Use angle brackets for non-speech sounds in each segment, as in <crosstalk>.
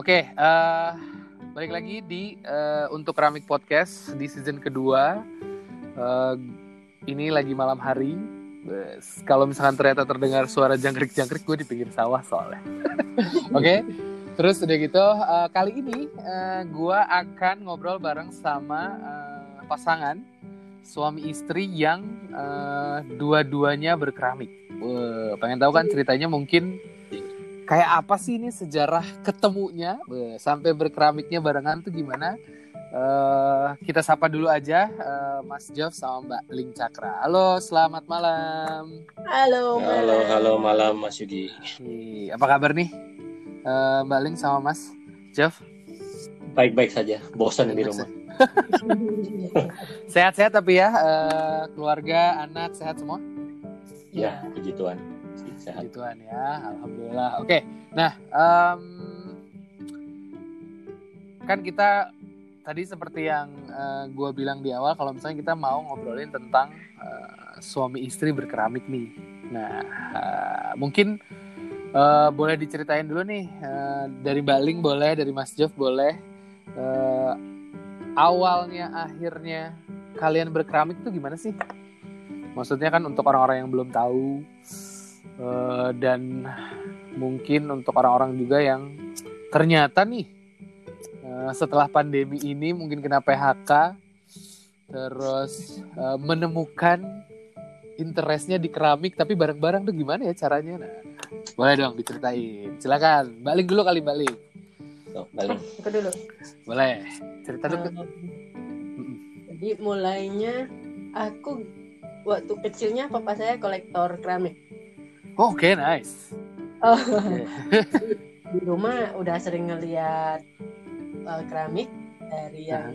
Oke, uh, balik lagi di uh, untuk keramik podcast di season kedua. Uh, ini lagi malam hari. Kalau misalkan ternyata terdengar suara jangkrik-jangkrik, gue di pinggir sawah soalnya. <laughs> Oke, okay? terus udah gitu uh, kali ini uh, gue akan ngobrol bareng sama uh, pasangan suami istri yang uh, dua-duanya berkeramik. Uh, pengen tahu kan ceritanya mungkin kayak apa sih ini sejarah ketemunya sampai berkeramiknya barengan tuh gimana? Uh, kita sapa dulu aja uh, Mas Jeff sama Mbak Ling Cakra. Halo, selamat malam. Halo. Halo, halo malam Mas Yugi. Apa kabar nih uh, Mbak Ling sama Mas Jeff? Baik-baik saja. Bosan di rumah. <laughs> Sehat-sehat tapi ya uh, keluarga, anak sehat semua? Ya, puji Tuhan. Puji Tuhan ya, alhamdulillah. Oke, nah um, kan kita tadi seperti yang uh, eh, gue bilang di awal, kalau misalnya kita mau ngobrolin tentang uh, suami istri berkeramik nih. Nah, uh, mungkin uh, boleh diceritain dulu nih uh, dari Baling boleh, dari Mas Jeff boleh. Uh, awalnya akhirnya kalian berkeramik itu gimana sih? Maksudnya kan untuk orang-orang yang belum tahu uh, dan mungkin untuk orang-orang juga yang ternyata nih uh, setelah pandemi ini mungkin kena PHK terus uh, menemukan interestnya di keramik tapi bareng-bareng tuh gimana ya caranya? Nah boleh dong diceritain. Silakan balik dulu kali balik. Oh, balik. Aku dulu. Boleh cerita dulu. Uh, jadi mulainya aku waktu kecilnya papa saya kolektor keramik Oh, Oke, okay, nice. Oh. Okay. <laughs> di rumah udah sering ngeliat uh, keramik dari yang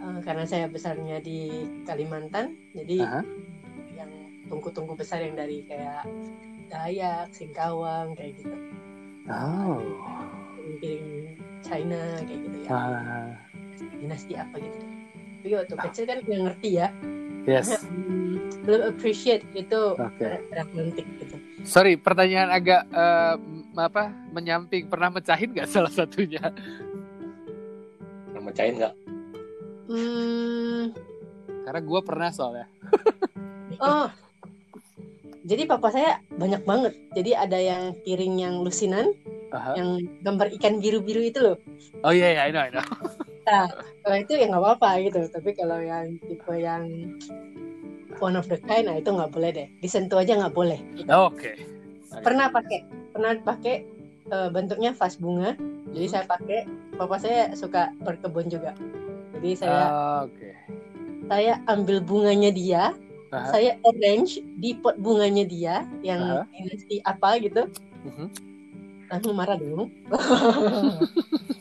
uh, uh, karena saya besarnya di Kalimantan, jadi uh -huh. yang tungku-tungku besar yang dari kayak Dayak, Singkawang kayak gitu. Oh. Piring China kayak gitu ya. Uh. Dinasti apa gitu. Tapi waktu oh. kecil kan nggak ngerti ya. Yes. <laughs> belum appreciate itu okay. romantik gitu. Sorry, pertanyaan agak uh, apa menyamping. Pernah mecahin nggak <laughs> salah satunya? Pernah mecahin nggak? Hmm. Karena gue pernah soalnya. <laughs> oh, jadi papa saya banyak banget. Jadi ada yang piring yang lusinan, uh-huh. yang gambar ikan biru-biru itu loh. Oh iya, yeah, yeah, I know, I know. Nah, kalau itu ya nggak apa-apa gitu. Tapi kalau yang tipe yang one of the kind, nah itu nggak boleh deh. Disentuh aja nggak boleh. Gitu. Oke. Okay. Pernah pakai, pernah pakai uh, bentuknya vas bunga. Jadi saya pakai. Papa saya suka berkebun juga. Jadi saya, uh, okay. saya ambil bunganya dia. Uh-huh. Saya arrange di pot bunganya dia yang uh-huh. dinasti apa gitu. Uh-huh. Langsung marah dong. <laughs>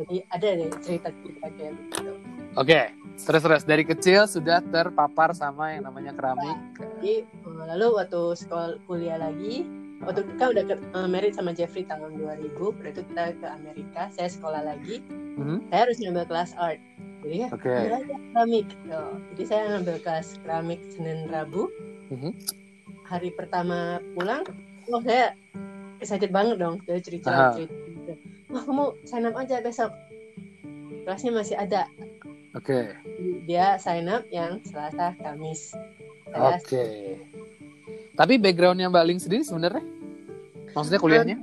Jadi ada deh cerita-cerita kayak gitu. Oke, okay. terus terus dari kecil sudah terpapar sama yang namanya keramik. jadi eh, lalu waktu sekolah kuliah lagi, waktu kita udah ke, uh, married sama Jeffrey tahun 2000, berarti itu kita ke Amerika, saya sekolah lagi, mm-hmm. saya harus ngambil kelas art. Jadi ya, okay. keramik. So, jadi saya ngambil kelas keramik Senin Rabu. Mm-hmm. Hari pertama pulang, oh saya excited banget dong, jadi cerita cerita. Wah kamu sign up aja besok. Kelasnya masih ada Oke. Okay. Dia sign up yang Selasa Kamis. Oke. Okay. Tapi backgroundnya Mbak Ling sendiri sebenarnya? Maksudnya kuliahnya?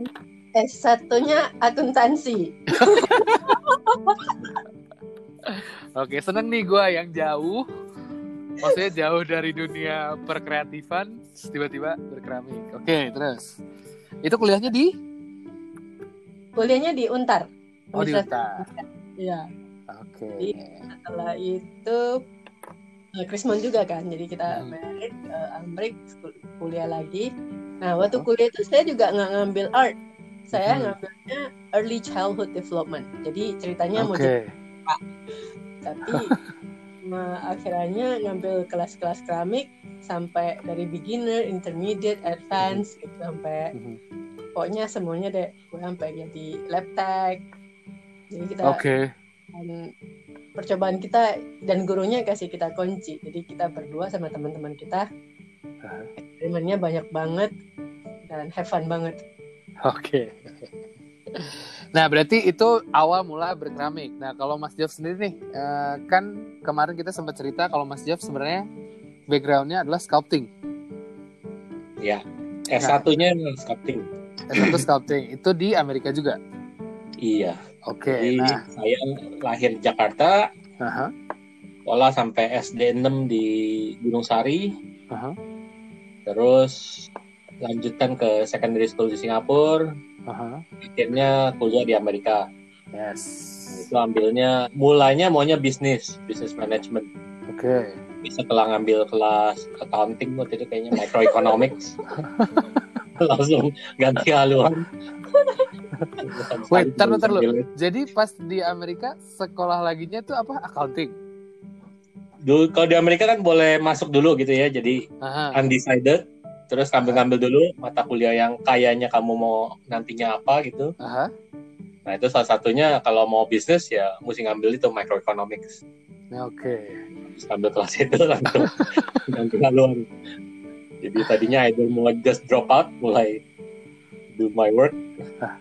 S satunya akuntansi. <laughs> Oke, seneng nih gue yang jauh. Maksudnya jauh dari dunia perkreatifan, tiba-tiba berkeramik. Oke, terus. Itu kuliahnya di? Kuliahnya di Untar. Oh, di Untar. Iya. Oke. Okay. setelah itu uh, Krismon juga kan, jadi kita hmm. married uh, Amrik kuliah lagi. Nah waktu kuliah itu saya juga nggak ngambil art, saya hmm. ngambilnya early childhood development. Jadi ceritanya okay. mau jadi pak, tapi nah, akhirnya ngambil kelas-kelas keramik sampai dari beginner, intermediate, advance, gitu, sampai hmm. Pokoknya semuanya deh, gue sampai jadi lab tech. Jadi kita okay percobaan kita dan gurunya kasih kita kunci jadi kita berdua sama teman-teman kita eksperimennya banyak banget dan have fun banget oke okay. Nah, berarti itu awal mula berkeramik. Nah, kalau Mas Jeff sendiri nih, eh, kan kemarin kita sempat cerita kalau Mas Jeff sebenarnya backgroundnya adalah sculpting. Ya. S1-nya sculpting. S1 sculpting. Itu di Amerika juga. Iya. Oke, Jadi nah. saya lahir di Jakarta, sekolah sampai SD 6 di Gunung Sari, aha, terus lanjutkan ke secondary school di Singapura, aha. akhirnya kuliah di Amerika. Yes. Itu ambilnya mulainya maunya bisnis, bisnis management. Oke. Setelah ngambil kelas accounting waktu itu kayaknya microeconomics. <laughs> <laughs> Langsung ganti haluan. Wait, ntar, ntar lu. Jadi pas di Amerika sekolah laginya tuh apa? Accounting. Dulu kalau di Amerika kan boleh masuk dulu gitu ya, jadi Aha. undecided. Terus ngambil-ngambil dulu mata kuliah yang kayaknya kamu mau nantinya apa gitu. Aha. Nah itu salah satunya kalau mau bisnis ya mesti ngambil itu microeconomics. Nah, Oke. Terus ngambil kelas itu langsung <laughs> ganti haluan. Jadi tadinya either mau just drop out mulai do my work.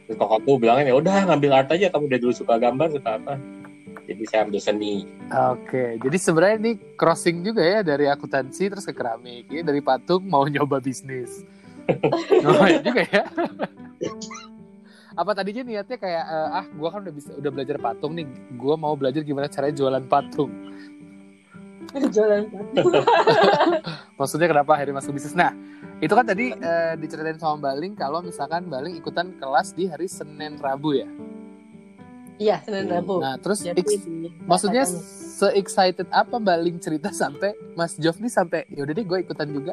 Terus kakakku bilangin ya udah ngambil art aja kamu udah dulu suka gambar suka apa. Jadi saya ambil seni. Oke, jadi sebenarnya ini crossing juga ya dari akuntansi terus ke keramik. Ini dari patung mau nyoba bisnis. <laughs> Lumayan juga ya. Apa tadinya niatnya kayak eh, ah gua kan udah bisa udah belajar patung nih, gua mau belajar gimana caranya jualan patung. Jualan <laughs> Maksudnya kenapa akhirnya masuk bisnis? Nah, itu kan tadi eh, diceritain sama Baling kalau misalkan Baling ikutan kelas di hari Senin Rabu ya. Iya, Senin Rabu. Nah, terus Jadi ex- maksudnya se-excited apa Baling cerita sampai Mas Jof nih sampai yaudah deh gue ikutan juga.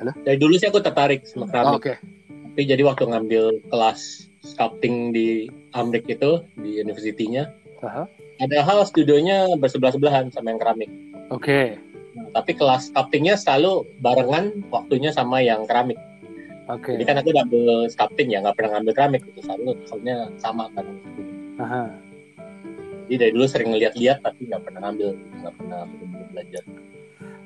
Dari dulu sih aku tertarik sama Oh, keramik. Oke. Tapi jadi waktu ngambil kelas sculpting di Amrik itu di universitinya, Aha. ada hal studionya bersebelah-sebelahan sama yang keramik. Oke. Nah, tapi kelas sculptingnya selalu barengan waktunya sama yang keramik. Oke. Jadi kan aku double sculpting ya, nggak pernah ngambil keramik itu selalu soalnya sama kan. Aha. Jadi dari dulu sering ngeliat-liat tapi nggak pernah ngambil, nggak pernah benar-benar belajar.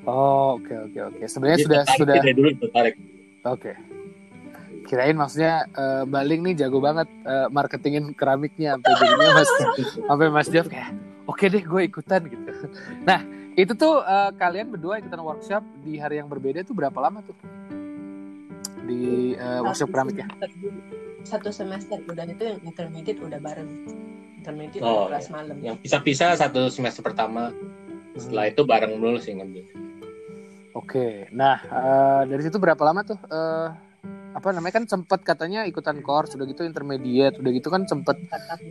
Oh, oke oke oke. Sebenarnya Jadi sudah sudah dari dulu tertarik. oke. Kirain maksudnya eh, Baling nih jago banget eh, marketingin keramiknya sampai jadinya Mas <laughs> sampai Mas Jof kayak oke deh gue ikutan gitu. Nah, itu tuh eh, kalian berdua ikutan workshop di hari yang berbeda tuh berapa lama tuh? Di eh, workshop keramiknya. semester dulu. Satu semester udah itu yang intermediate udah bareng. Intermediate Oh, kelas malam. Yang pisah-pisah satu semester pertama. Setelah itu bareng dulu sih ngambil. Oke, nah eh, dari situ berapa lama tuh? eh, apa namanya kan sempet katanya ikutan course, udah gitu intermediate, udah gitu kan sempet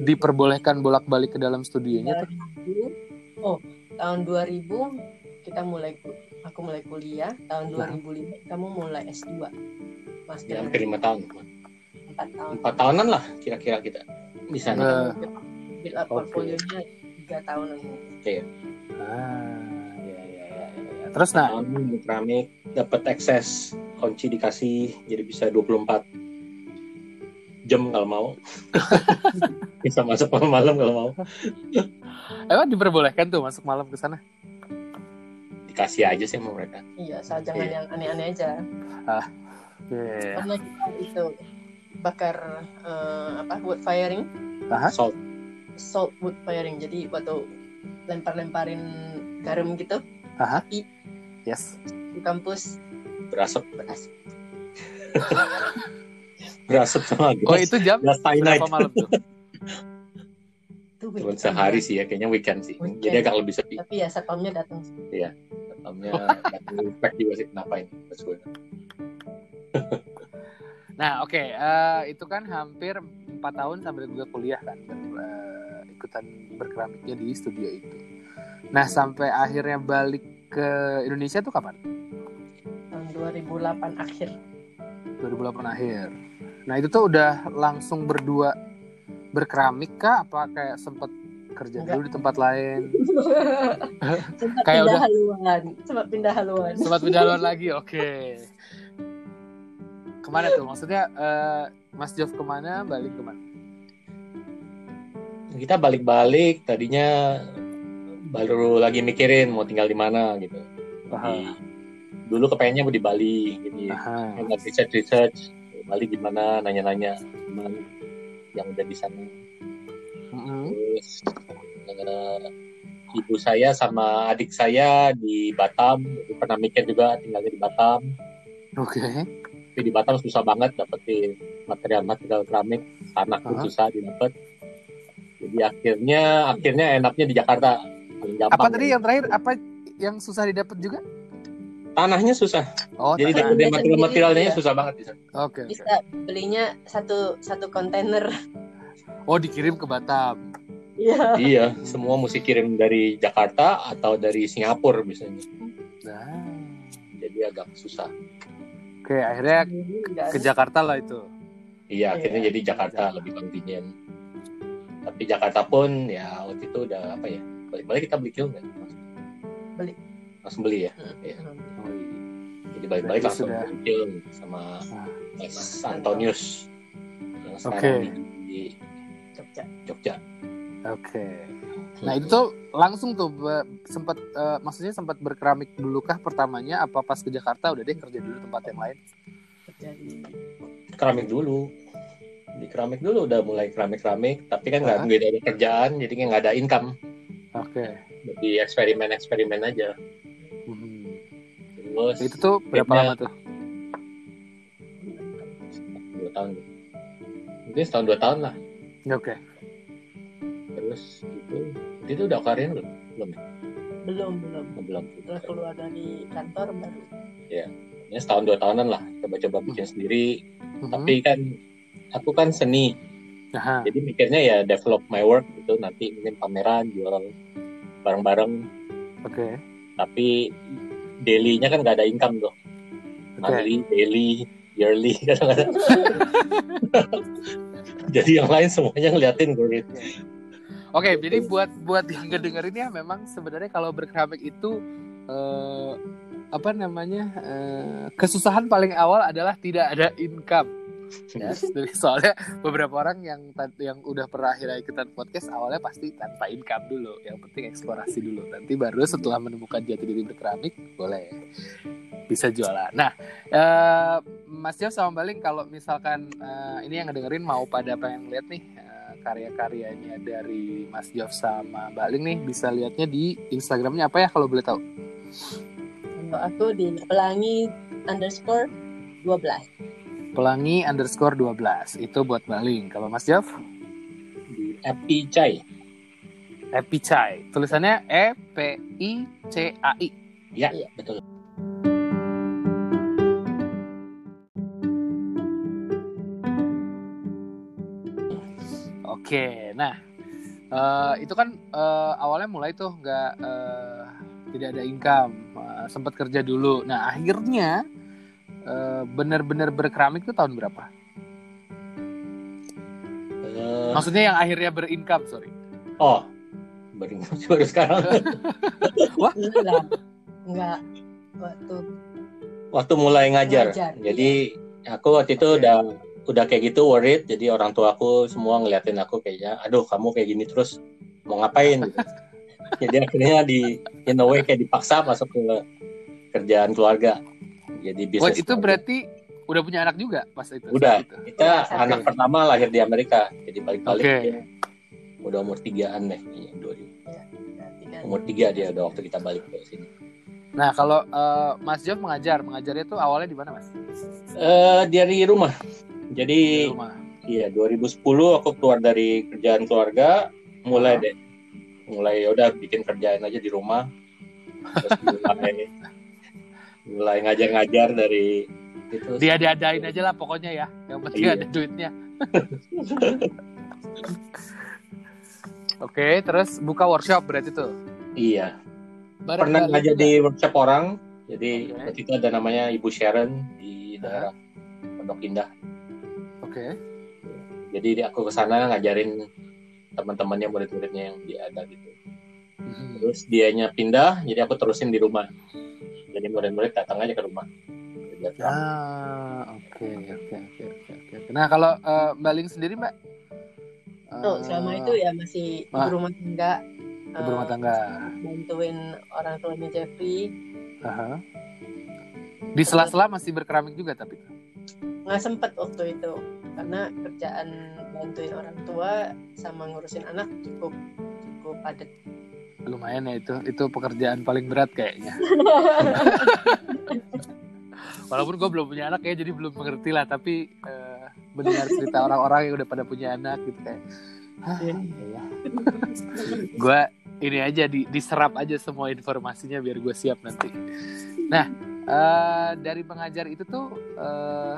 diperbolehkan bolak-balik ke dalam studionya tuh. 2000, oh tahun 2000 kita mulai aku mulai kuliah tahun Nah. 2005 kamu mulai S2 Ya, master hampir lima tahun. empat tahun Empat tahunan lah kira-kira kita di sana. Eh, build up Oke. portfolionya tiga tahunan ah, ya, ya, ya, ya. Terus nah, keramik dapat akses kunci dikasih jadi bisa 24 jam kalau mau <laughs> bisa masuk malam-malam kalau mau emang diperbolehkan tuh masuk malam ke sana? dikasih aja sih sama mereka iya asal jangan Iya. yang aneh-aneh aja Oke. karena kita itu bakar eh, apa wood firing Aha. salt salt wood firing jadi waktu lempar-lemparin garam gitu Yes. di kampus berasap berasap <laughs> berasap sama gas Oh itu jam gas berapa malam tuh? <laughs> itu cuma weekend. sehari sih ya kayaknya weekend sih Weekend. jadi agak lebih sepi tapi ya satpamnya datang malamnya <laughs> datang inspect juga sih kenapa ini gue, Nah oke, eh, itu kan hampir empat tahun sambil juga kuliah kan eh, ikutan berkeramiknya di studio itu. Nah sampai akhirnya balik ke Indonesia tuh kapan? Tahun 2008 akhir 2008 akhir. Nah itu tuh udah langsung berdua berkeramik kah? Apa kayak sempet kerja Enggak. dulu di tempat lain? <laughs> sempat Kayak pindah udah- haluan sempat pindah haluan Sempat pindah haluan <laughs> lagi, oke. Ke mana tuh? Maksudnya eh, Mas Jov ke mana? Balik ke mana? kita balik-balik tadinya baru lagi mikirin mau tinggal di mana gitu. Di- dulu kepengennya mau di Bali jadi Aha. Enak research research Bali gimana nanya-nanya teman yang udah di sana Mm-mm. terus eh, ibu saya sama adik saya di Batam pernah mikir juga tinggalnya di Batam Oke. tapi di Batam susah banget dapetin material-material keramik tanah pun Aha. susah didapat jadi akhirnya akhirnya enaknya di Jakarta Apa tadi yang terakhir? Apa yang susah didapat juga? Tanahnya susah Oh, jadi tanah. dapetin Tanah material-materialnya sendiri, susah banget di sana Oke. oke. Bisa belinya satu satu kontainer. Oh, dikirim ke Batam. Iya. iya semua mesti kirim dari Jakarta atau dari Singapura biasanya Nah. jadi agak susah Oke, akhirnya Enggak. ke Jakarta lah itu. iya Iya. akhirnya jadi Jakarta lebih convenient tapi Jakarta pun ya waktu itu udah apa ya balik-balik kita beli kilo nggak Beli. Langsung beli ya Iya. Oh, iya. jadi balik-balik langsung sudah- sama Ah. Mas Antonius yang sekarang Oke. di, di Jogja. Jogja Oke. Nah, itu tuh langsung tuh sempat eh, maksudnya sempat berkeramik dulu kah pertamanya apa pas ke Jakarta udah deh kerja dulu tempat yang lain? Kerja di keramik dulu di keramik dulu udah mulai keramik-keramik tapi kan nggak Ah. ada kerjaan jadi nggak ada income Oke. jadi eksperimen-eksperimen aja. Terus Itu tuh berapa lama tuh? dua tahun mungkin setahun dua tahun lah Oke. terus itu itu udah karir belum belum ya? belum belum. Oh, belum Setelah keluar dari kantor baru. ya setahun dua tahunan lah coba-coba bikin sendiri Mhm. tapi kan aku kan seni Aha. jadi mikirnya ya develop my work gitu nanti mungkin pameran jual bareng-bareng Oke. tapi daily-nya kan nggak ada income tuh monthly daily yearly <laughs> kadang-kadang jadi yang lain semuanya ngeliatin gue gitu. Oke, jadi buat buat yang ngedengerin ya memang sebenarnya kalau berkeramik itu eh, apa namanya eh, kesusahan paling awal adalah tidak ada income. Ya, jadi soalnya beberapa orang yang yang udah pernah akhirnya ikutan podcast awalnya pasti tanpa income dulu. Yang penting eksplorasi dulu. Nanti baru setelah menemukan jati diri berkeramik boleh bisa jualan. Nah, eh, Mas Jo sama Baling kalau misalkan eh, ini yang ngedengerin mau pada pengen lihat nih eh, karya-karyanya dari Mas Jof sama Mbak Ling nih bisa lihatnya di Instagramnya apa ya kalau boleh tahu? Aku di pelangi underscore 12. Pelangi underscore 12 itu buat Mbak Ling. Kalau Mas Jof? di Epi Chai Epicai. Tulisannya E P I C A I. ya Iya. betul Oke, nah eh, itu kan eh, awalnya mulai tuh nggak eh, tidak ada income, eh, sempat kerja dulu. Nah akhirnya eh, benar-benar berkeramik tuh tahun berapa? Eh, Maksudnya yang akhirnya berincome, sorry. oh baru <laughs> baru sekarang <laughs> Enggak lah. Enggak. Waktu waktu mulai ngajar. Ngajar, Jadi aku waktu itu Oke. udah udah kayak gitu worried. Jadi orang tua aku semua ngeliatin aku kayaknya, aduh kamu kayak gini terus mau ngapain? gitu. <laughs> Jadi akhirnya di in a way kayak dipaksa masuk ke kerjaan keluarga. Jadi Wah bisnis. itu berarti udah punya anak juga pas itu? Udah. itu? kita Oke. anak pertama lahir di Amerika. Jadi balik-balik Oke. dia udah umur tigaan deh. Iya, dua ribu- berarti kan umur tiga dia udah waktu kita balik ke sini. Nah kalau eh, Mas Jof mengajar, mengajarnya tuh awalnya di mana Mas? Eh dari rumah. Jadi Di rumah. Iya, 2010 aku keluar dari kerjaan keluarga, mulai Hah? deh. Mulai ya udah bikin kerjaan aja di rumah. Terus <laughs> mulai mulai ngajar-ngajar dari itu. Dia diadain aja lah pokoknya ya. Yang penting Iya. ada duitnya. <laughs> Oke, terus buka workshop berarti tuh. Iya. Bareng Pernah ngajar di workshop orang. Jadi Oke. waktu itu ada namanya Ibu Sharon di daerah Pondok Indah. Oke. Jadi di- aku ke sana ngajarin teman-temannya murid-muridnya yang dia ada gitu. Mhm. Terus dianya pindah, jadi aku terusin di rumah. Jadi murid-murid datang aja ke rumah. Ah, oke, oke, oke, oke. Nah, kalau eh, Mbak Ling sendiri, Mbak? Tuh, Eh, selama itu ya masih Ah. ibu rumah tangga. ibu rumah eh, tangga. bantuin orang tuanya Jeffrey. Aha. Di sela-sela masih berkeramik juga tapi. nggak sempet waktu itu karena kerjaan bantuin orang tua sama ngurusin anak cukup cukup padat lumayan ya itu itu pekerjaan paling berat kayaknya <laughs> walaupun gue belum punya anak ya jadi belum mengerti lah tapi eh, mendengar cerita orang-orang yang udah pada punya anak gitu kayak Iya. iya. <laughs> gue ini aja di, diserap aja semua informasinya biar gue siap nanti nah eh, dari pengajar itu tuh eh,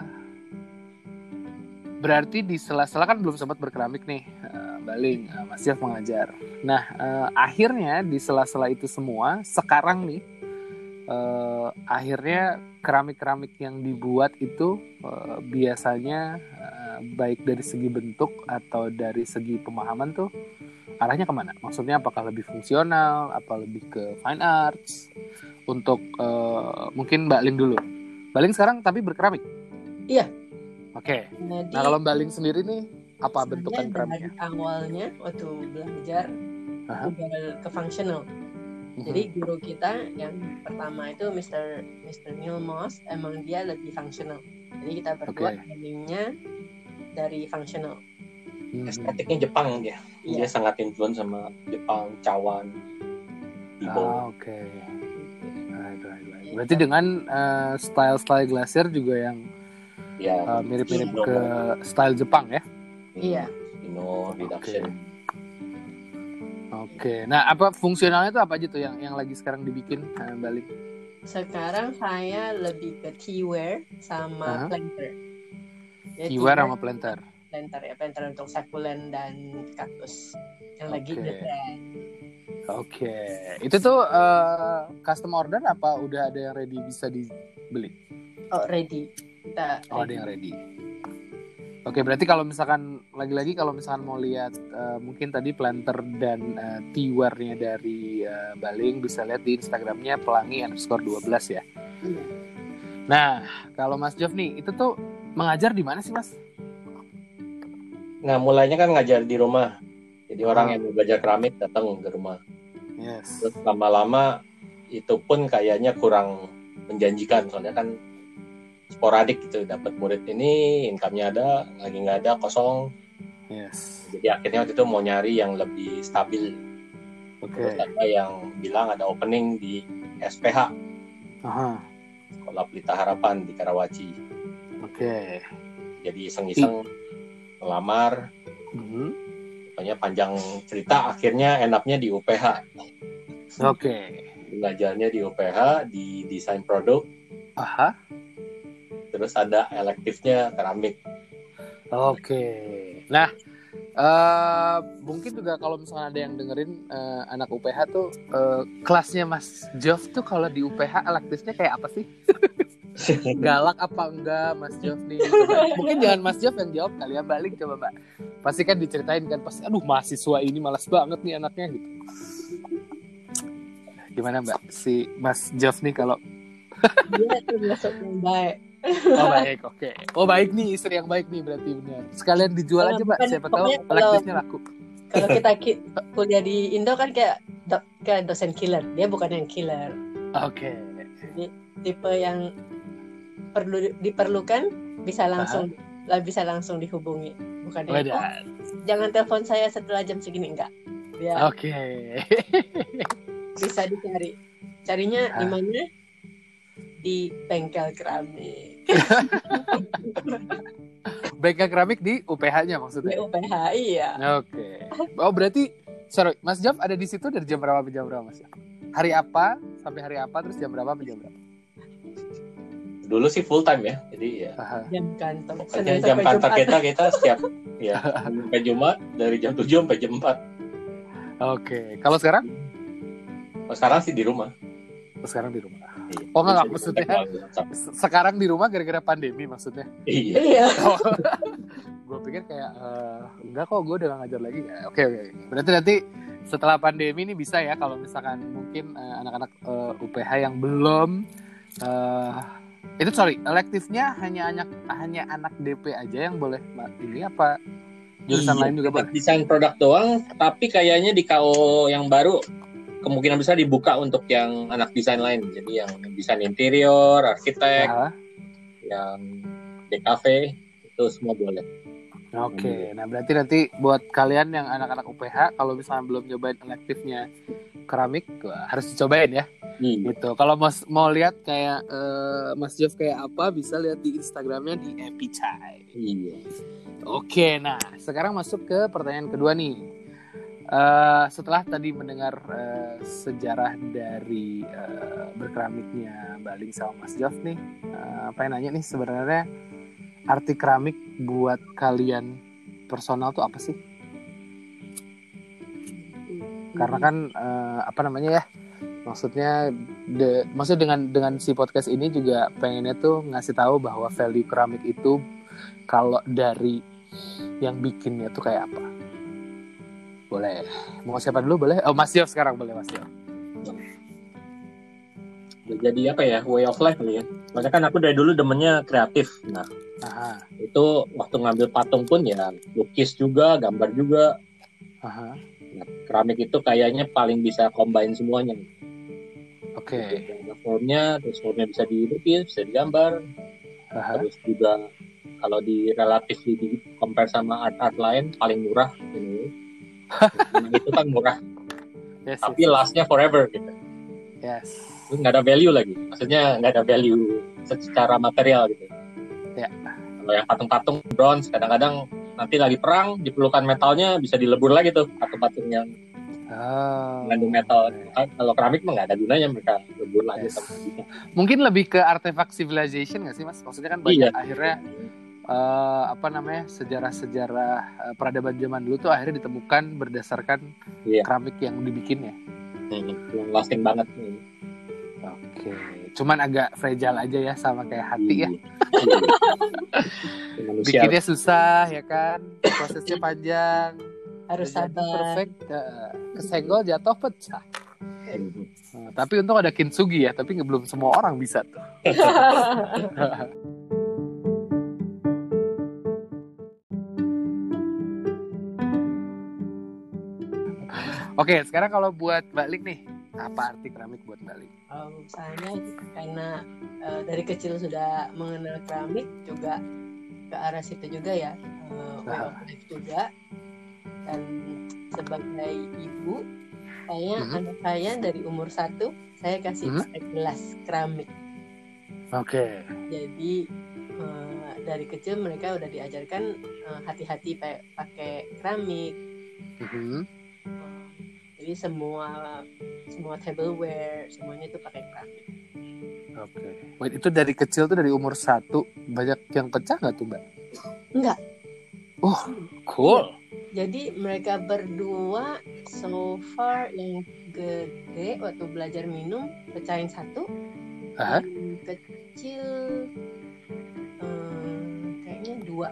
berarti di sela-sela kan belum sempat berkeramik nih eh, baling eh, Mas Jeff mengajar nah eh, akhirnya di sela-sela itu semua sekarang nih eh, akhirnya keramik-keramik yang dibuat itu eh, biasanya eh, baik dari segi bentuk atau dari segi pemahaman tuh arahnya ke mana? Maksudnya apakah lebih fungsional, apa lebih ke fine arts? Untuk eh, mungkin Mbak Ling dulu. Mbak Ling sekarang tapi berkeramik. Iya. Oke. jadi Nah kalau Mbak Ling sendiri nih apa saya bentukan awalnya waktu belajar Aha. udah ke functional Mhm. Jadi guru kita yang pertama itu Mr. Mr. Neil Moss emang dia lebih fungsional. Jadi kita berdua learningnya dari fungsional. Mhm. estetiknya Jepang dia dia Iya. sangat influence sama Jepang cawan Ibo Ah, Oke. Right, right, right. Berarti dengan eh, style-style glacier juga yang ya eh, mirip-mirip Iya. ke style Jepang ya? Iya. Ino reduction Oke. Nah, apa fungsionalnya itu apa aja tuh yang yang lagi sekarang dibikin eh, Mbak Ling? Sekarang saya lebih ke T-wear sama Aha. planter. Jadi Keyword sama planter. planter ya, planter untuk succulent dan kaktus yang lagi Oke. ngetren. Oke. Itu tuh eh, custom order apa udah ada yang ready bisa dibeli? Oh ready. Kita Oh, ada yang ready. Oke, berarti kalau misalkan lagi-lagi kalau misalkan mau lihat eh, mungkin tadi planter dan uh, T-wear-nya dari eh, Baling bisa lihat di Instagramnya pelangi underscore 12 ya. Iya. Nah, kalau Mas Jof nih, itu tuh mengajar di mana sih Mas? nah mulainya kan ngajar di rumah jadi orang Ah. yang mau belajar keramik datang ke rumah Yes. terus lama-lama itu pun kayaknya kurang menjanjikan soalnya kan sporadik gitu dapat murid ini income-nya ada lagi nggak ada kosong Yes. jadi akhirnya waktu itu mau nyari yang lebih stabil Oke. terus ada yang bilang ada opening di SPH Aha. Sekolah Pelita Harapan di Karawaci Oke. jadi iseng-iseng melamar Mhm. pokoknya panjang cerita akhirnya enaknya di UPH Oke. belajarnya di UPH di desain produk Aha. Terus ada elektifnya keramik Oke. Nah, eh mungkin juga kalau misalnya ada yang dengerin eh, anak UPH tuh eh, kelasnya Mas Jof tuh kalau di UPH elektifnya kayak apa sih? <laughs> Galak apa enggak Mas Jof nih? Coba. Mungkin jangan Mas Jof yang jawab kali ya, balik coba Mbak. Pasti kan diceritain kan pasti aduh mahasiswa ini malas banget nih anaknya gitu. Gimana Mbak si Mas Jof nih kalau Dia termasuk yang baik. <laughs> Oh baik, oke. Oh baik nih istri yang baik nih berarti benar. Sekalian dijual aja mbak, Bukan, siapa tahu elektifnya laku. Kalau <laughs> kita ki- kuliah di Indo kan kayak do, kayak dosen killer. Dia bukan yang killer. Oke. Tipe yang perlu diperlukan bisa langsung lah bisa langsung dihubungi. Bukan yang, oh, jangan telepon saya setelah jam segini enggak. Oke. <laughs> bisa dicari. Carinya di mana? Di bengkel keramik. <laughs> Bengkel keramik di UPH-nya Di maksudnya. UPH iya. Oke. Oh berarti sorry, Mas Jof ada di situ dari jam berapa sampai jam berapa Mas? Hari apa sampai hari apa terus jam berapa sampai jam berapa? dulu sih full time ya jadi ya Aha. Jam kantor. pokoknya Senin jam sampai kantor Jumat. kita kita setiap ya <laughs> sampai Jumat dari jam 7 sampai jam 4 Oke. Kalau sekarang? oh, sekarang sih di rumah Oh, sekarang di rumah. Oh, enggak, maksudnya- <laughs> Sekarang di rumah gara-gara pandemi maksudnya. iya Iya. <laughs> Oh. gue pikir kayak eh, enggak kok gue udah gak ngajar lagi ya. Oke oke. Berarti nanti setelah pandemi ini bisa ya kalau misalkan mungkin eh, anak-anak eh, UPH yang belum eh itu sorry elektifnya hanya anak hanya anak DP aja yang boleh ini apa jurusan Iya, lain juga boleh. desain produk doang tapi kayaknya di KO yang baru kemungkinan besar dibuka untuk yang anak desain lain jadi yang desain interior arsitek Ah, yang DKV itu semua boleh. Oke, nah berarti nanti buat kalian yang anak-anak UPH kalau misalnya belum nyobain elektifnya keramik harus dicobain ya. Iya. Gitu. Kalau mas mau lihat kayak eh, Mas Jeff kayak apa bisa lihat di Instagramnya di Epicai. Iya. Oke, nah sekarang masuk ke pertanyaan kedua nih. Eh, setelah tadi mendengar eh, sejarah dari eh, berkeramiknya Mbak Ling sama Mas Jof nih, eh, pengen nanya nih sebenarnya arti keramik buat kalian personal tuh apa sih? Karena kan eh, apa namanya ya? Maksudnya, de, maksudnya dengan dengan si podcast ini juga pengennya tuh ngasih tahu bahwa value keramik itu kalau dari yang bikinnya tuh kayak apa? Boleh. Mau siapa dulu boleh? Oh, Mas Yof sekarang boleh Mas Yof. Udah jadi apa ya way of life kali ya. Makanya kan aku dari dulu demennya kreatif. Nah Aha, itu waktu ngambil patung pun ya lukis juga, gambar juga. aha. Nah, keramik itu kayaknya paling bisa combine semuanya. Oke. Ada formnya, terus formnya bisa dilukis, bisa digambar, Aha. terus juga kalau di relatif di compare sama art-art lain paling murah ini. Itu kan murah, Yes, tapi lastnya forever gitu. yes. Terus nggak ada value lagi, maksudnya nggak ada value secara material gitu. Ya. Kalau yang patung-patung bronze kadang-kadang nanti lagi perang diperlukan metalnya bisa dilebur lagi tuh patung-patung yang Oh. mengandung metal. Kan Kalau keramik mah nggak ada gunanya mereka lebur lagi Yes. sama. Mungkin lebih ke artefak civilization nggak sih Mas? Maksudnya kan banyak Iya. akhirnya eh, apa namanya sejarah-sejarah eh, peradaban zaman dulu tuh akhirnya ditemukan berdasarkan Iya. keramik yang dibikinnya. Hmm, yang lasting banget. Hmm. Oke. Cuman agak fragile aja ya sama kayak hati ya. Iya. <laughs> Bikinnya susah ya kan, prosesnya panjang. harus sabar. Perfect. eh, kesenggol jatuh pecah. Hmm. Nah, tapi untung ada kintsugi ya, tapi belum semua orang bisa tuh. <laughs> Oke, sekarang kalau buat Mbak Lik nih, apa arti keramik buat Mbak Lik? Oh, misalnya karena eh, dari kecil sudah mengenal keramik juga ke arah situ juga ya of life juga dan sebagai ibu saya Mhm. anak saya dari umur satu saya kasih Mhm. pakai gelas keramik Oke. jadi eh, dari kecil mereka udah diajarkan eh, hati-hati pa- pakai keramik Mhm. Jadi semua semua tableware semuanya itu pakai keramik Oke. Wait, itu dari kecil tuh dari umur satu banyak yang pecah nggak tuh Mbak? Enggak. Oh, cool. Jadi mereka berdua so far yang gede waktu belajar minum pecahin satu, Hah? yang kecil eh, kayaknya dua.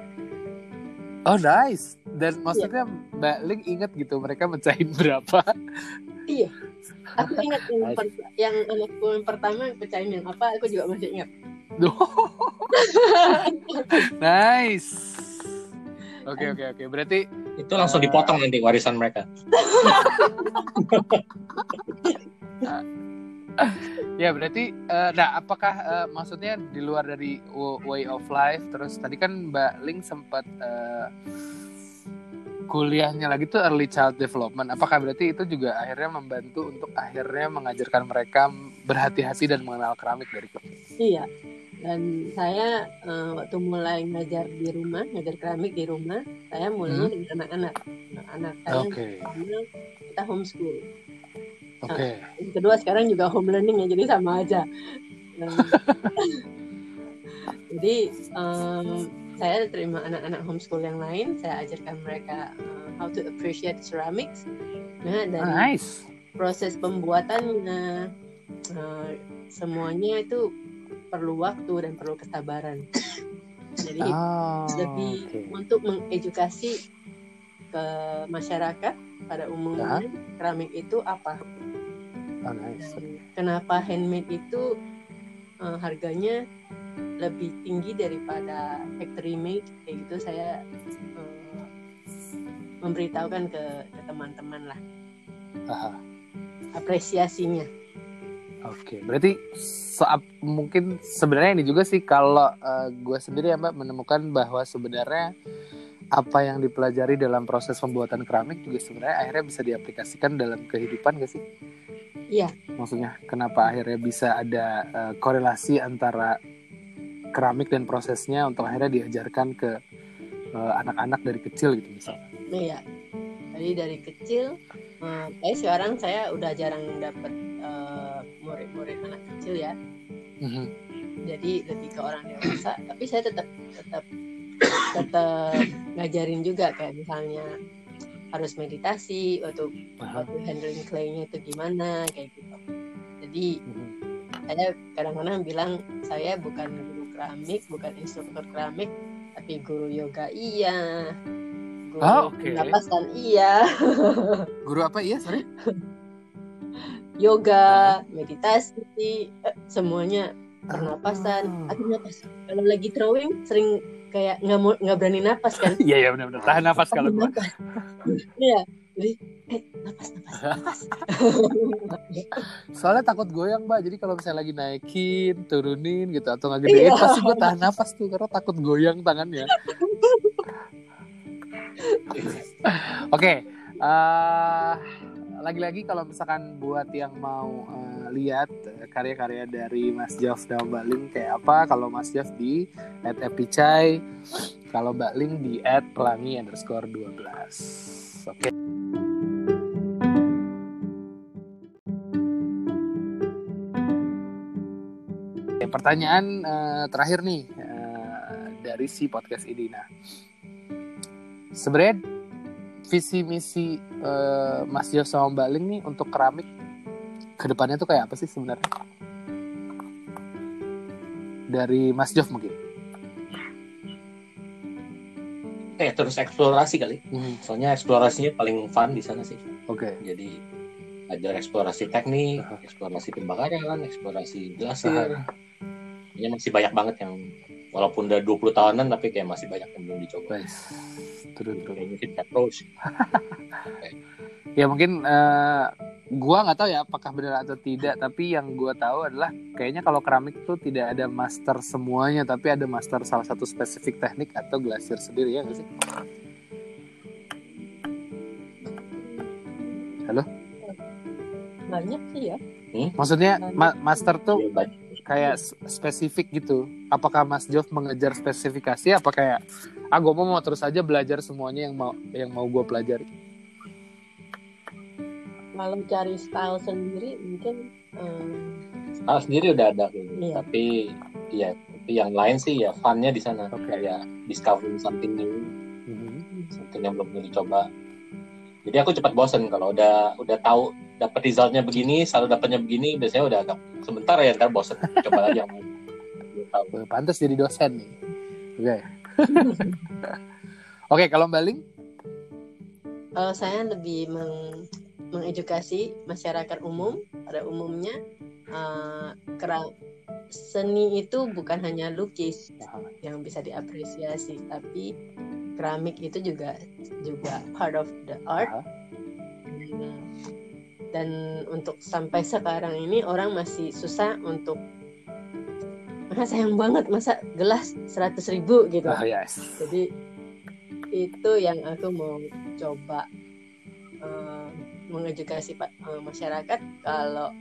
Oh nice. Dan maksudnya Mbak Ling inget gitu mereka mecahin <laughs> berapa? Iya. Aku ingat yang, per- yang anakku yang pertama pecahin yang apa, aku juga masih ingat. <laughs> nice. Oke oke oke. Berarti itu langsung Eh. dipotong nanti warisan mereka. <laughs> ya berarti eh, nah apakah eh, maksudnya di luar dari way of life terus tadi kan Mbak Ling sempat eh, kuliahnya lagi tuh early child development. Apakah berarti itu juga akhirnya membantu untuk akhirnya mengajarkan mereka berhati-hati dan mengenal keramik dari kecil? Iya. Dan saya eh, waktu mulai ngajar di rumah, ngajar keramik di rumah, saya mulainya dengan anak-anak. Anak-anak saya Oke. pertama kita homeschool. Oke. Yang kedua sekarang juga home learning ya, jadi sama aja. <laughs> <laughs> Jadi em, saya terima anak-anak homeschool yang lain, saya ajarkan mereka eh, how to appreciate ceramics. Nah, dari Nice. proses pembuatannya eh, semuanya itu perlu waktu dan perlu kesabaran. <laughs> Jadi Oh, lebih oke. untuk mengedukasi ke masyarakat pada umumnya keramik itu apa Oh, nice. dan kenapa handmade itu eh, harganya lebih tinggi daripada factory made kayak gitu saya eh, memberitahukan ke, ke teman-teman lah Aha. apresiasinya Oke, berarti saat mungkin sebenarnya ini juga sih kalau uh, gue sendiri ya mbak menemukan bahwa sebenarnya apa yang dipelajari dalam proses pembuatan keramik juga sebenarnya akhirnya bisa diaplikasikan dalam kehidupan gak sih? Iya. Maksudnya kenapa akhirnya bisa ada uh, korelasi antara keramik dan prosesnya untuk akhirnya diajarkan ke eh, anak-anak uh, dari kecil gitu misalnya? Iya. Jadi dari kecil, uh, sekarang saya udah jarang dapat uh, murid-murid anak kecil ya. Mm-hmm. Jadi lebih ke orang dewasa, tapi saya tetap tetap tetap ngajarin juga kayak misalnya harus meditasi waktu waktu handling claynya itu gimana kayak gitu. Jadi mm-hmm. saya kadang-kadang bilang saya bukan keramik, bukan instruktur keramik, tapi guru yoga iya, guru oh, okay. pernapasan iya. <laughs> guru apa iya sorry? yoga, meditasi, eh, semuanya pernapasan. Aku napas. Kalau lagi drawing sering kayak nggak mau nggak berani napas kan? <laughs> Iya iya benar-benar tahan napas kalau gue. Iya. Jadi eh napas napas <laughs> napas. Soalnya takut goyang mbak. Jadi kalau misalnya lagi naikin, turunin gitu atau nggak gedein iya. pasti gue tahan napas tuh karena takut goyang tangannya. <laughs> Oke. okay. Uh, lagi-lagi kalau misalkan buat yang mau uh, lihat karya-karya dari Mas Jeff dan Mbak Ling kayak apa kalau Mas Jeff di at epicai kalau Mbak Ling di at pelangi underscore 12 oke okay. Pertanyaan uh, terakhir nih uh, dari si podcast ini nah sebenarnya visi misi uh, Mas Jos sama Mbak Ling nih untuk keramik ke depannya tuh kayak apa sih sebenarnya? Dari Mas Jof mungkin. Eh terus eksplorasi kali. Hmm. Soalnya eksplorasinya paling fun di sana sih. Oke. Okay. Jadi ada eksplorasi teknik, uh -huh. eksplorasi pembakaran, eksplorasi glasir. Uh -huh. Ya masih banyak banget yang walaupun udah 20 tahunan tapi kayak masih banyak yang belum dicoba. Terus terus. Mungkin terus. Ya mungkin uh, gua nggak tahu ya apakah benar atau tidak, tapi yang gua tahu adalah kayaknya kalau keramik tuh tidak ada master semuanya, tapi ada master salah satu spesifik teknik atau glasir sendiri ya nggak sih? Halo? Banyak sih ya. Hmm? Maksudnya ma master tuh ya, kayak spesifik gitu apakah Mas Jov mengejar spesifikasi apa kayak ah gue mau terus aja belajar semuanya yang mau yang mau gue pelajari kalau cari style sendiri mungkin um... style sendiri udah ada gitu. iya. tapi ya tapi yang lain sih ya funnya di sana okay. kayak discovering something new mm-hmm. something yang belum pernah dicoba jadi aku cepat bosen kalau udah udah tahu dapat resultnya begini selalu dapatnya begini biasanya udah agak sebentar ya ntar bosen. Coba lagi yang tahu. Pantas jadi dosen nih. Oke. Okay. <laughs> oke okay, kalau Baling uh, saya lebih meng mengedukasi masyarakat umum. Pada umumnya uh, seni itu bukan hanya lukis yang bisa diapresiasi tapi keramik itu juga juga part of the art. Dan untuk sampai sekarang ini orang masih susah untuk masa sayang banget masa gelas seratus ribu? gitu. Oh, yes. jadi itu yang aku mau coba uh, mengedukasi uh, masyarakat kalau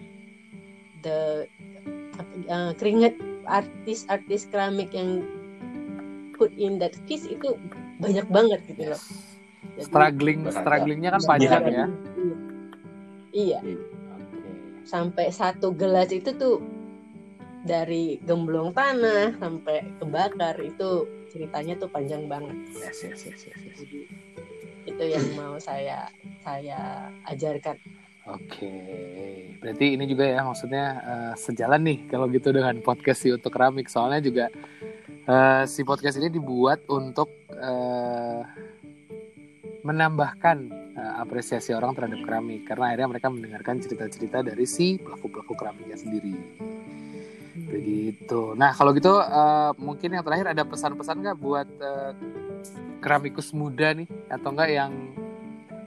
the uh, keringet artis-artis keramik yang put in that piece itu banyak banget gitu loh. Jadi, struggling strugglingnya kan panjang ya. Iya. Okay. Sampai satu gelas itu tuh dari gemblong tanah sampai kebakar itu ceritanya tuh panjang banget. Yes, yes, yes, yes, yes. Jadi, itu yang mau saya saya ajarkan. Oke, berarti ini juga ya maksudnya uh, sejalan nih kalau gitu dengan podcast si untuk keramik. Soalnya juga uh, si podcast ini dibuat untuk uh, menambahkan uh, apresiasi orang terhadap keramik karena akhirnya mereka mendengarkan cerita-cerita dari si pelaku-pelaku keramiknya sendiri. Begitu. Nah kalau gitu uh, mungkin yang terakhir ada pesan-pesan nggak buat uh, keramikus muda nih atau enggak yang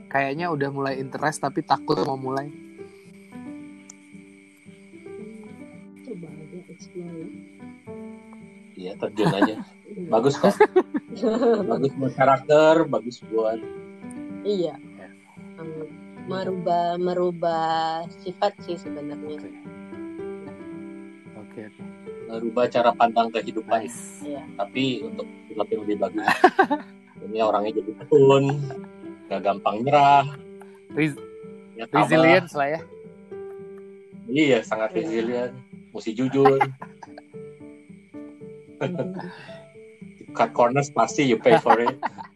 kayaknya udah mulai interest tapi takut mau mulai? Hmm. Iya terjun aja. <laughs> Bagus kok. <laughs> bagus buat karakter, bagus buat iya. Hmm, merubah merubah sifat sih sebenarnya. Merubah cara pandang kehidupan. Nice. Iya. Tapi untuk yang lebih bagus. <laughs> Ini orangnya jadi tekun, gak gampang nyerah. Res- ya. Resilience lah ya. Iya, sangat Iya. resilient. Mesti jujur. <laughs> Cut corners pasti you pay for it. <laughs>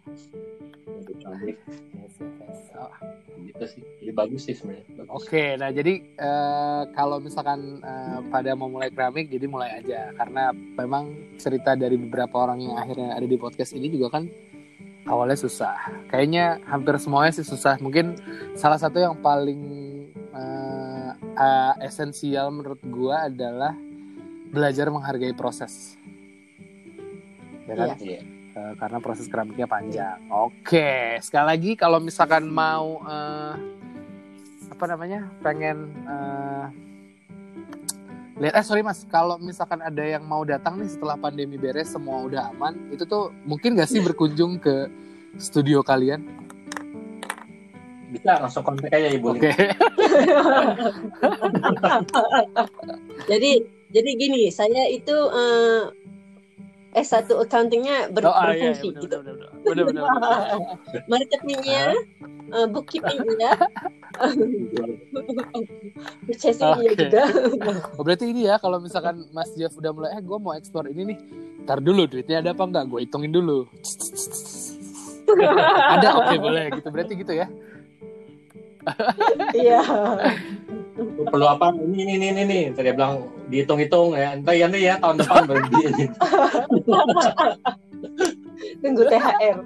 sih. Jadi bagus sih sebenarnya. Oke, nah jadi eh, kalau misalkan eh, pada mau mulai keramik, jadi mulai aja karena memang cerita dari beberapa orang yang akhirnya ada di podcast ini juga kan awalnya susah. Kayaknya hampir semuanya sih susah. Mungkin salah satu yang paling eh, eh, esensial menurut gua adalah belajar menghargai proses. Ya kan? Iya. Eh, karena proses keramiknya panjang. Oke, sekali lagi kalau misalkan mau eh, apa namanya, pengen eh, lihat, eh sorry mas, kalau misalkan ada yang mau datang nih setelah pandemi beres semua udah aman, itu tuh mungkin gak sih berkunjung ke studio kalian? Bisa langsung kontak aja Ibu. Oke, <laughs> jadi jadi gini, saya itu eh, S1 accountingnya ber oh, ah, iya, iya, berfungsi bener, gitu. bener, bener, bener, bener. <laughs> Marketingnya, eh, bookkeepingnya, <laughs> purchasingnya Oke. juga. Oh, berarti ini ya kalau misalkan Mas Jeff udah mulai, eh gue mau ekspor ini nih, ntar dulu duitnya ada apa enggak? Gue hitungin dulu. <laughs> ada, oke boleh gitu. Berarti gitu ya. Iya. Lu perlu apa? Ini ini ini ini. ini. Tadi bilang dihitung-hitung ya. Entah ya nanti ya tahun depan baru di Tunggu THR.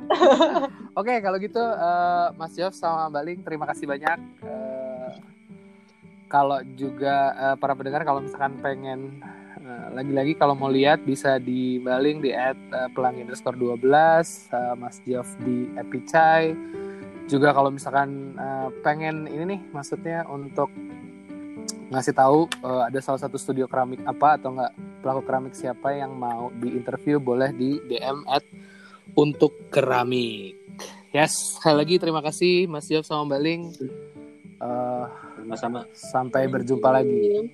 Oke, kalau gitu eh, Mas Jeff sama Mbak Ling terima kasih banyak. Eh, kalau juga eh, para pendengar kalau misalkan pengen eh, lagi-lagi kalau mau lihat bisa di Mbak Ling di at eh, pelangi underscore 12 eh, Mas Jeff di Epicai juga kalau misalkan eh, pengen ini nih maksudnya untuk ngasih tahu eh, ada salah satu studio keramik apa atau enggak pelaku keramik siapa yang mau diinterview boleh di DM at untuk keramik. Yes, sekali lagi terima kasih Mas Jeff sama Mbak Ling. Eh, sama-sama. sampai berjumpa lagi.